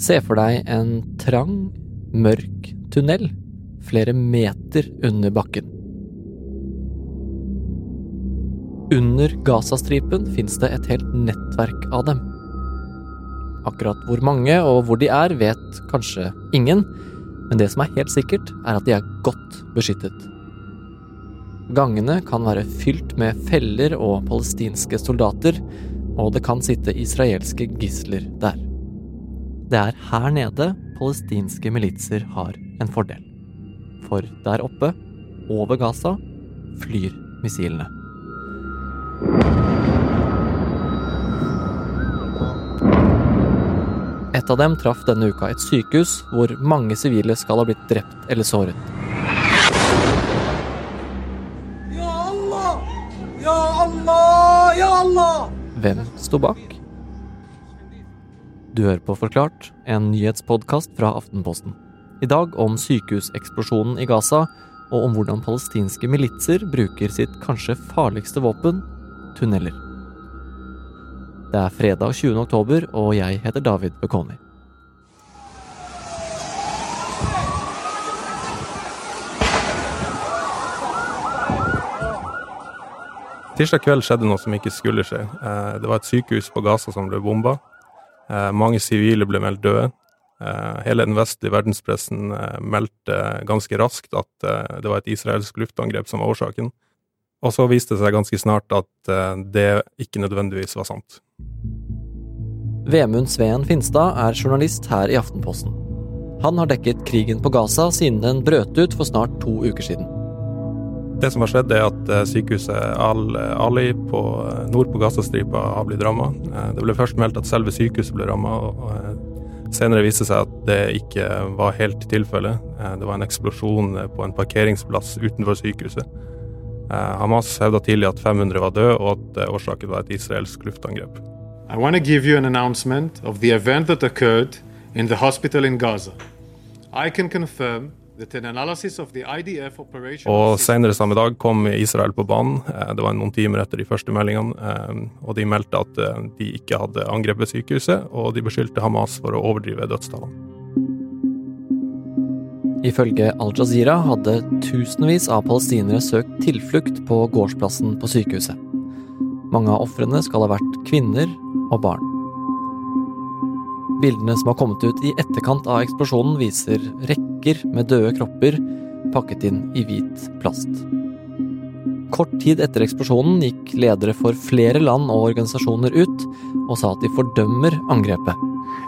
Se for deg en trang, mørk tunnel flere meter under bakken. Under Gazastripen fins det et helt nettverk av dem. Akkurat hvor mange og hvor de er, vet kanskje ingen, men det som er helt sikkert, er at de er godt beskyttet. Gangene kan være fylt med feller og palestinske soldater, og det kan sitte israelske gisler der. Det er her nede palestinske militser har en fordel. For der oppe, over Gaza, flyr missilene. Et av dem traff denne uka et sykehus hvor mange sivile skal ha blitt drept eller såret. Ja Allah! Ja Allah! Ja Allah! Hvem sto bak? Du hører på Forklart, en nyhetspodkast fra Aftenposten. I dag om sykehuseksplosjonen i Gaza, og om hvordan palestinske militser bruker sitt kanskje farligste våpen tunneler. Det er fredag 20. oktober, og jeg heter David Bekoni. Tirsdag kveld skjedde noe som ikke skulle skje. Eh, Det var et sykehus på Gaza som ble bomba. Eh, Mange sivile ble meldt døde. Eh, Hele den vestlige verdenspressen eh, meldte ganske raskt at det var et israelsk luftangrep som var årsaken. Og så viste det seg ganske snart at det ikke nødvendigvis var sant. Vemund Sveen Finstad er journalist her i Aftenposten. Han har dekket krigen på Gaza siden den brøt ut for snart to uker siden. Det som har skjedd, er at eh, sykehuset Al-Ali på eh, nord på Gazastripa har blitt ramma. Det ble først meldt at selve sykehuset ble ramma, og eh, senere viste det seg at det ikke var helt tilfellet. Eh, Det var en eksplosjon eh, på en parkeringsplass utenfor sykehuset. Eh, Hamas hevda tidlig at 500 var døde, og at eh, årsaken var et israelsk luftangrep. I want to give you an announcement of the event that occurred in the Gaza. I can confirm that an analysis of the IDF operation. Og senere samme dag kom Israel på banen. Eh, Det var noen timer etter de første meldingene. eh, Og de meldte at eh, de ikke hadde angrepet sykehuset, og de beskyldte Hamas for å overdrive dødstallene. Ifølge Al Jazeera hadde tusenvis av palestinere søkt tilflukt på gårdsplassen på sykehuset. Mange av ofrene skal ha vært kvinner og barn. Bildene som har kommet ut i etterkant av eksplosjonen, viser rekker med døde kropper pakket inn i hvit plast. Kort tid etter eksplosjonen gikk ledere for flere land og organisasjoner ut og sa at de fordømmer angrepet.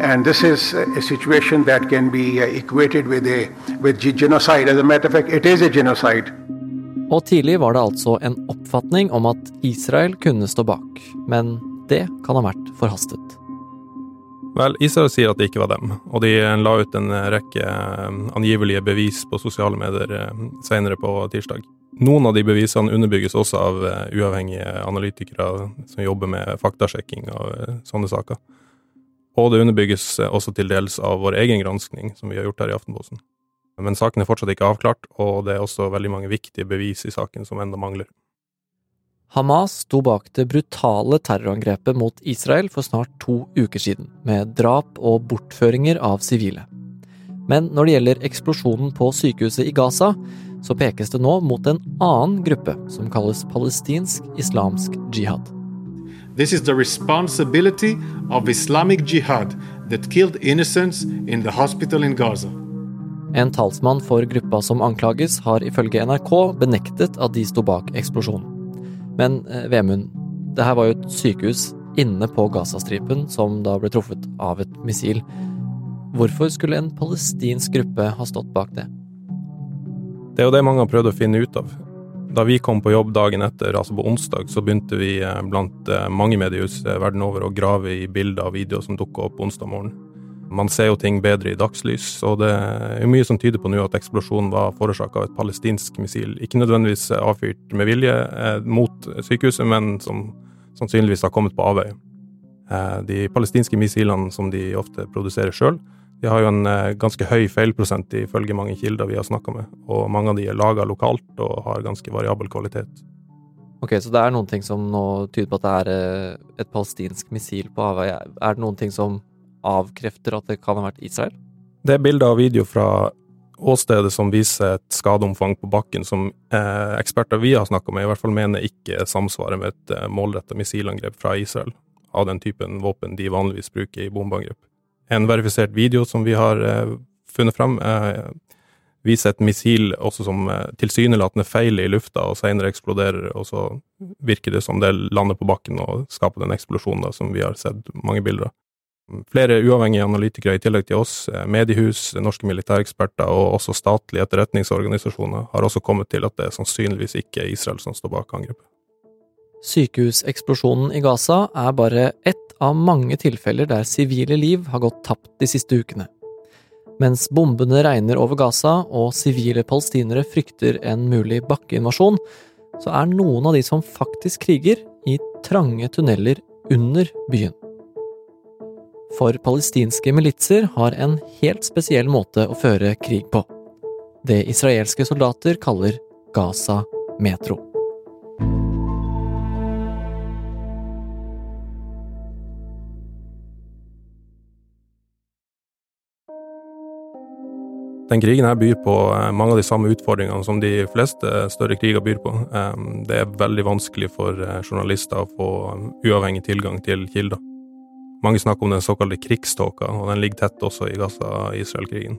And this is a situation that can be uh, equated with a with genocide. As a matter of fact, it is a genocide. Og tidlig var det altså en oppfatning om at Israel kunne stå bak, men det kan ha vært forhastet. Vel, Israel sier at det ikke var dem, og de la ut en rekke eh, angivelige bevis på sosiale medier eh, senere på tirsdag. Noen av de bevisene underbygges også av eh, uavhengige analytikere som jobber med faktasjekking eh, sånne saker. Og det underbygges eh, også til dels av vår egen granskning, som vi har gjort her i Aftenposten. Men saken er fortsatt ikke avklart, og det er også veldig mange viktige bevis i saken som enda mangler. Hamas sto bak det brutale terrorangrepet mot Israel for snart to uker siden, med drap og bortføringer av sivile. Men når det gjelder eksplosjonen på sykehuset i Gaza, så pekes det nå mot en annen gruppe som kalles palestinsk islamsk jihad. This is the responsibility of Islamic Jihad that killed innocents in the hospital in Gaza. En talsmann for gruppa som anklages, har ifølge NRK benektet at de sto bak eksplosjonen. Men eh, Vemund, det her var jo et sykehus inne på Gazastripen som da ble truffet av et missil. Hvorfor skulle en palestinsk gruppe ha stått bak det? Det er jo det mange har prøvd å finne ut av. Da vi kom på jobb dagen etter, altså på onsdag, så begynte vi eh, blant eh, mange mediehus eh, verden over å grave i bilder og videoer som dukka opp onsdag morgen. Man ser jo ting bedre i dagslys, og det er mye som tyder på nå at eksplosjonen var forårsaka av et palestinsk missil. Ikke nødvendigvis avfyrt med vilje eh, mot sykehuset, men som sannsynligvis har kommet på avveie. Eh, de palestinske missilene som de ofte produserer sjøl, de har jo en eh, ganske høy feilprosent ifølge mange kilder vi har snakka med, og mange av de er laga lokalt og har ganske variabel kvalitet. Ok, Så det er noen ting som nå tyder på at det er et palestinsk missil på avveie. Er det noen ting som avkrefter at det kan ha vært Israel? Det er bilder og video fra åstedet som viser et skadeomfang på bakken som eh, eksperter vi har snakka med, i hvert fall mener ikke samsvarer med et eh, målretta missilangrep fra Israel, av den typen våpen de vanligvis bruker i bombeangrep. En verifisert video som vi har eh, funnet fram, eh, viser et missil også som eh, tilsynelatende feiler i lufta og senere eksploderer, og så virker det som det lander på bakken og skaper den eksplosjonen da, som vi har sett mange bilder av. Flere uavhengige analytikere i tillegg til oss, eh, mediehus, norske militæreksperter og også statlige etterretningsorganisasjoner har også kommet til at det er sannsynligvis ikke Israel som står bak angrepet. Sykehuseksplosjonen i Gaza er bare ett av mange tilfeller der sivile liv har gått tapt de siste ukene. Mens bombene regner over Gaza og sivile palestinere frykter en mulig bakkeinvasjon, så er noen av de som faktisk kriger, i trange tunneler under byen. For palestinske militser har en helt spesiell måte å føre krig på. Det israelske soldater kaller Gaza Metro. Den krigen her byr på eh, mange av de samme utfordringene som de fleste større kriger byr på. Det er veldig vanskelig for eh, journalister å få uavhengig tilgang til kilder. Mange snakker om den såkalte krigståka, og den ligger tett også i Gaza-Israel-krigen.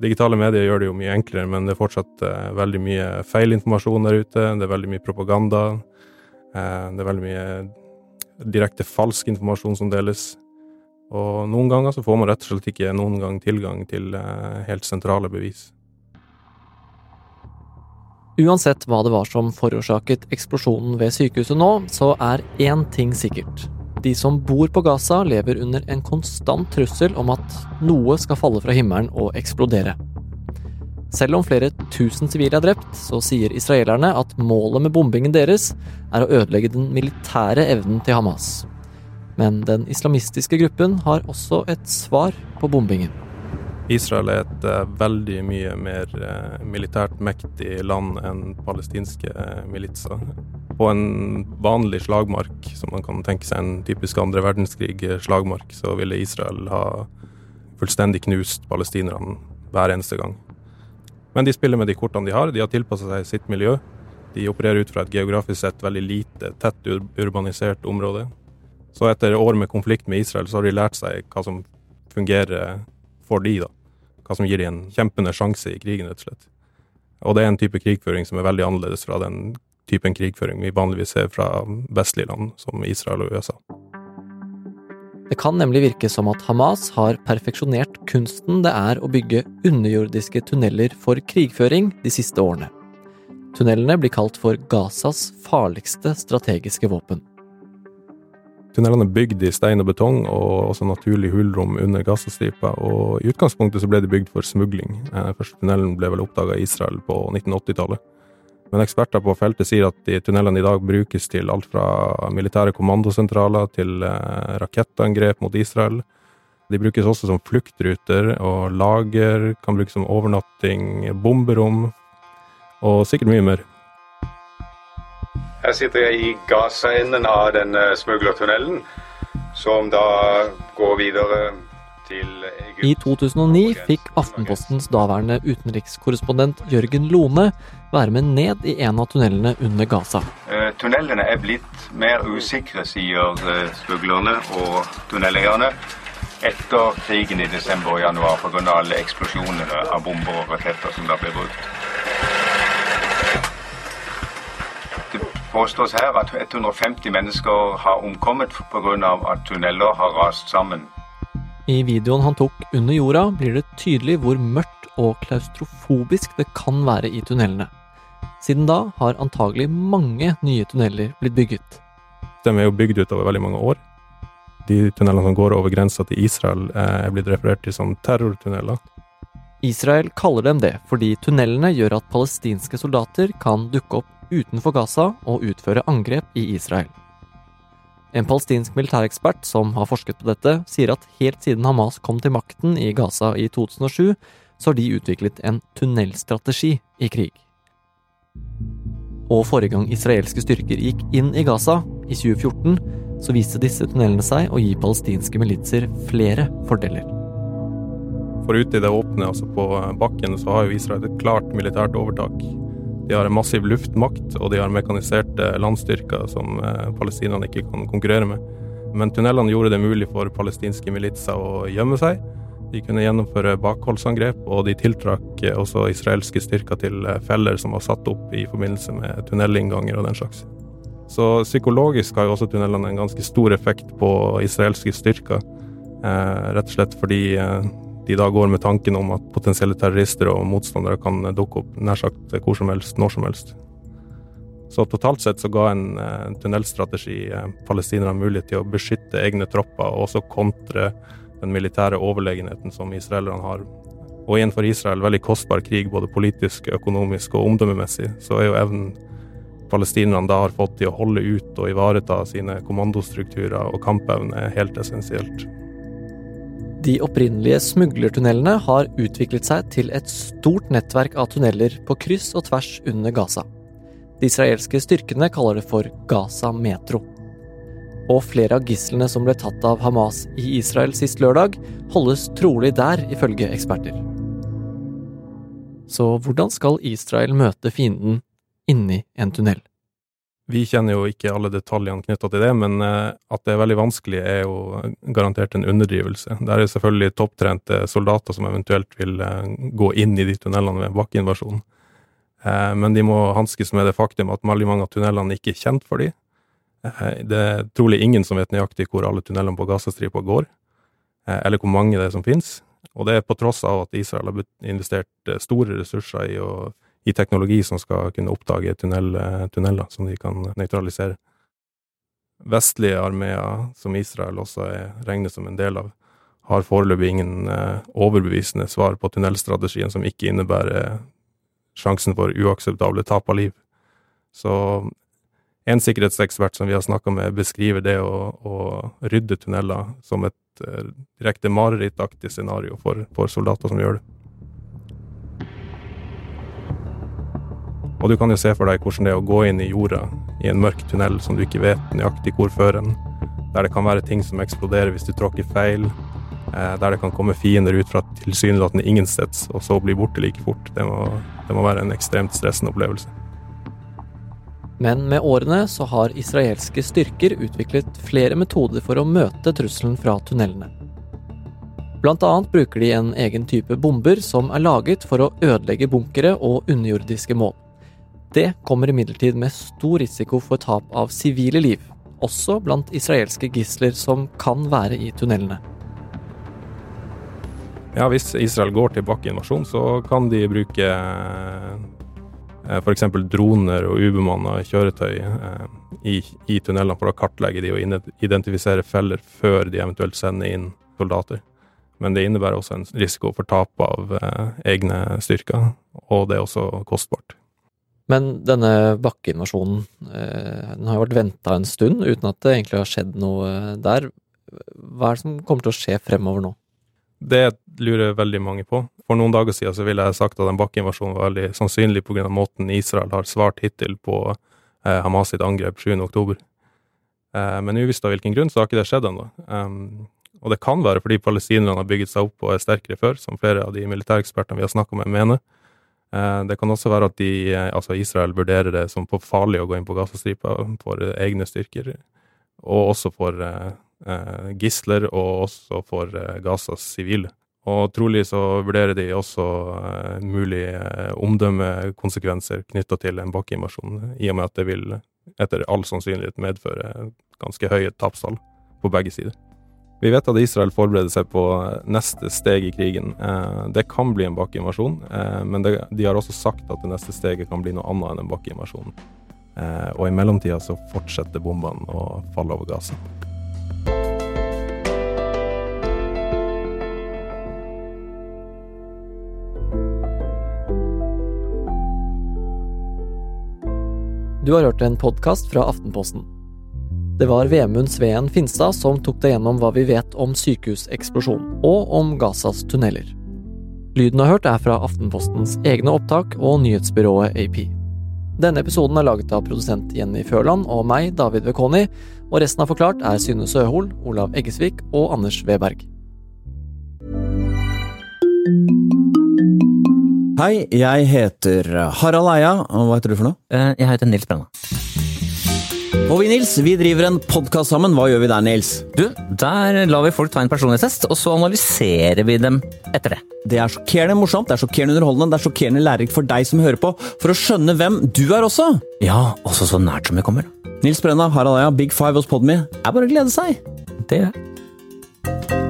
Digitale medier gjør det jo mye enklere, men det er fortsatt eh, veldig mye feilinformasjon der ute. Det er veldig mye propaganda. Det er veldig mye direkte falsk informasjon som deles. Og noen ganger så får man rett og slett ikke noen gang tilgang til eh, helt sentrale bevis. Uansett hva det var som forårsaket eksplosjonen ved sykehuset nå, så er én ting sikkert. De som bor på Gaza, lever under en konstant trussel om at noe skal falle fra himmelen og eksplodere. Selv om flere tusen sivile er drept, så sier israelerne at målet med bombingen deres er å ødelegge den militære evnen til Hamas. Men den islamistiske gruppen har også et svar på bombingen. Israel er et uh, veldig mye mer uh, militært mektig land enn palestinske uh, militser. På en vanlig slagmark, som man kan tenke seg en typisk andre verdenskrig-slagmark, så ville Israel ha fullstendig knust palestinerne hver eneste gang. Men de spiller med de kortene de har. De har tilpassa seg sitt miljø. De opererer ut fra et geografisk sett veldig lite, tett urbanisert område. Så etter år med konflikt med Israel, så har de lært seg hva som fungerer for de, da. Hva som gir de en kjempende sjanse i krigen, rett og slett. Og det er en type krigføring som er veldig annerledes fra den typen krigføring vi vanligvis ser fra vestlige land, som Israel og USA. Det kan nemlig virke som at Hamas har perfeksjonert kunsten det er å bygge underjordiske tunneler for krigføring de siste årene. Tunnelene blir kalt for Gazas farligste strategiske våpen. Tunnelene er bygd i stein og betong, og også naturlig hulrom under Gazastripa. Og i utgangspunktet så ble de bygd for smugling. Eh, første tunnelen ble vel oppdaga i Israel på 1980-tallet. Men eksperter på feltet sier at de tunnelene i dag brukes til alt fra militære kommandosentraler til eh, rakettangrep mot Israel. De brukes også som fluktruter og lager, kan brukes som overnatting, bomberom og sikkert mye mer. Her sitter jeg i Gaza-enden av denne smuglertunnelen, som da går videre til Egypt. I 2009 fikk Aftenpostens daværende utenrikskorrespondent Jørgen Lone være med ned i en av tunnelene under Gaza. Uh, tunnelene er blitt mer usikre, sier uh, smuglerne og tunneleierne, etter krigen i desember og januar pga. alle eksplosjonene av bomber og raketter som da ble brukt. Påstås her at 150 mennesker har omkommet pga. at tunneler har rast sammen. I videoen han tok under jorda, blir det tydelig hvor mørkt og klaustrofobisk det kan være i tunnelene. Siden da har antagelig mange nye tunneler blitt bygget. De er jo bygd ut over veldig mange år. De tunnelene som går over grensa til Israel, eh, er blitt referert til som terrortunneler. Israel kaller dem det fordi tunnelene gjør at palestinske soldater kan dukke opp utenfor Gaza og utføre angrep i Israel. En palestinsk militærekspert som har forsket på dette, sier at helt siden Hamas kom til makten i Gaza i 2007, så har de utviklet en tunnelstrategi i krig. Og forrige gang israelske styrker gikk inn i Gaza, i 2014, så viste disse tunnelene seg å gi palestinske militser flere fordeler. For ute i det åpne, altså på bakken, så har jo Israel et klart militært overtak. De har en massiv luftmakt, og de har mekaniserte landstyrker som eh, palestinerne ikke kan konkurrere med. Men tunnelene gjorde det mulig for palestinske militser å gjemme seg. De kunne gjennomføre bakholdsangrep, og de tiltrakk også israelske styrker til eh, feller som var satt opp i forbindelse med tunnelinnganger og den slags. Så psykologisk har jo også tunnelene en ganske stor effekt på israelske styrker. Eh, rett og slett fordi eh, de da går med tanken om at potensielle terrorister og motstandere kan dukke opp nær sagt hvor som helst, når som helst. Så totalt sett så ga en eh, tunnelstrategi eh, palestinerne mulighet til å beskytte egne tropper og også kontre den militære overlegenheten som israelerne har. Og i en for Israel veldig kostbar krig, både politisk, økonomisk og omdømmemessig, så er jo evnen palestinerne da har fått til å holde ut og ivareta sine kommandostrukturer og kampevne helt essensielt. De opprinnelige smuglertunnelene har utviklet seg til et stort nettverk av tunneler på kryss og tvers under Gaza. De israelske styrkene kaller det for Gaza Metro og flere av gislene som ble tatt av Hamas i Israel sist lørdag, holdes trolig der, ifølge eksperter. Så hvordan skal Israel møte fienden inni en tunnel? Vi kjenner jo ikke alle detaljene knytta til det, men eh, at det er veldig vanskelig, er jo garantert en underdrivelse. Det er selvfølgelig topptrente soldater som eventuelt vil eh, gå inn i de tunnelene ved bakkeinvasjon. Eh, men de må hanskes med det faktum at veldig mange av tunnelene ikke er kjent for. Eh, det er trolig ingen som vet nøyaktig hvor alle tunnelene på Gazastripa går, eller hvor mange det er som finnes. Og det er på tross av at Israel har investert store ressurser i, å, i teknologi som skal kunne oppdage tunnel, tunneler som de kan nøytralisere. Vestlige armeer, som Israel også er regnes som en del av, har foreløpig ingen overbevisende svar på tunnelstrategien som ikke innebærer sjansen for uakseptable tap av liv. Så en sikkerhetsekspert som vi har snakka med, beskriver det å, å, rydde tunneler som et uh, direkte marerittaktig scenario for, for, soldater som gjør det. Og du kan jo se for deg hvordan det er å gå inn i jorda i en mørk tunnel som du ikke vet nøyaktig hvor fører der det kan være ting som eksploderer hvis du tråkker feil, uh, der det kan komme fiender ut fra tilsynelatende ingensteds, og så bli borte like fort. Det må, det må være en ekstremt stressende opplevelse. Men med årene så har israelske styrker utviklet flere metoder for å møte trusselen fra tunnelene. Blant annet bruker de en egen type bomber som er laget for å ødelegge bunkere og underjordiske mål. Det kommer imidlertid med stor risiko for tap av sivile liv, også blant israelske gisler som kan være i tunnelene. Ja, Hvis Israel går til bakkeinvasjon, så kan de bruke Eh, F.eks. droner og ubemanna kjøretøy eh, i, i, tunnelene for å kartlegge de og identifisere feller før de eventuelt sender inn soldater. Men det innebærer også en risiko for tap av eh, egne styrker, og det er også kostbart. Men denne bakkeinvasjonen, eh, den har jo vært venta en stund uten at det egentlig har skjedd noe der. Hva er det som kommer til å skje fremover nå? Det lurer veldig mange på. For noen dager siden så ville jeg sagt at en bakkeinvasjon var veldig sannsynlig pga. måten Israel har svart hittil på eh, Hamas sitt angrep 7.10. Eh, men uvisst av hvilken grunn så har ikke det skjedd ennå. Um, og det kan være fordi palestinerne har bygget seg opp og er sterkere før, som flere av de militærekspertene vi har snakka med, mener. Eh, det kan også være at de, eh, altså Israel vurderer det som for farlig å gå inn på Gazastripa for egne styrker, og også for eh, gisler, og også for Gazas sivile. Og trolig så vurderer de også mulige omdømmekonsekvenser knytta til en bakkeinvasjon, i og med at det vil etter all sannsynlighet medføre ganske høye tapstall på begge sider. Vi vet at Israel forbereder seg på neste steg i krigen. Eh, det kan bli en bakkeinvasjon, eh, men de har også sagt at det neste steget kan bli noe annet enn en bakkeinvasjon. Eh, og i mellomtida så fortsetter bombene å falle over Gaza. Du har hørt en podkast fra Aftenposten. Det var Vemund Sveen Finstad som tok deg gjennom hva vi vet om sykehuseksplosjonen, og om Gazas tunneler. Lyden du har hørt er fra Aftenpostens egne opptak og nyhetsbyrået AP. Denne episoden er laget av produsent Jenny Førland og meg, David Vekoni, Og resten av Forklart er Synne Søhol, Olav Eggesvik og Anders Weberg. Hei, jeg heter Harald Eia, og hva heter du for noe? Eh, Jeg heter Nils Brenna. Og vi, Nils, vi driver en podkast sammen. Hva gjør vi der, Nils? Du, der lar vi folk ta en personlighetstest, og så analyserer vi dem etter det. Det er sjokkerende morsomt, det er sjokkerende underholdende, det er sjokkerende lærerikt for deg som hører på, for å skjønne hvem du er også. Ja, også så nært som vi kommer. Nils Brenna, Harald Eia, Big Five hos Podme. Er bare å glede seg. Det gjør jeg.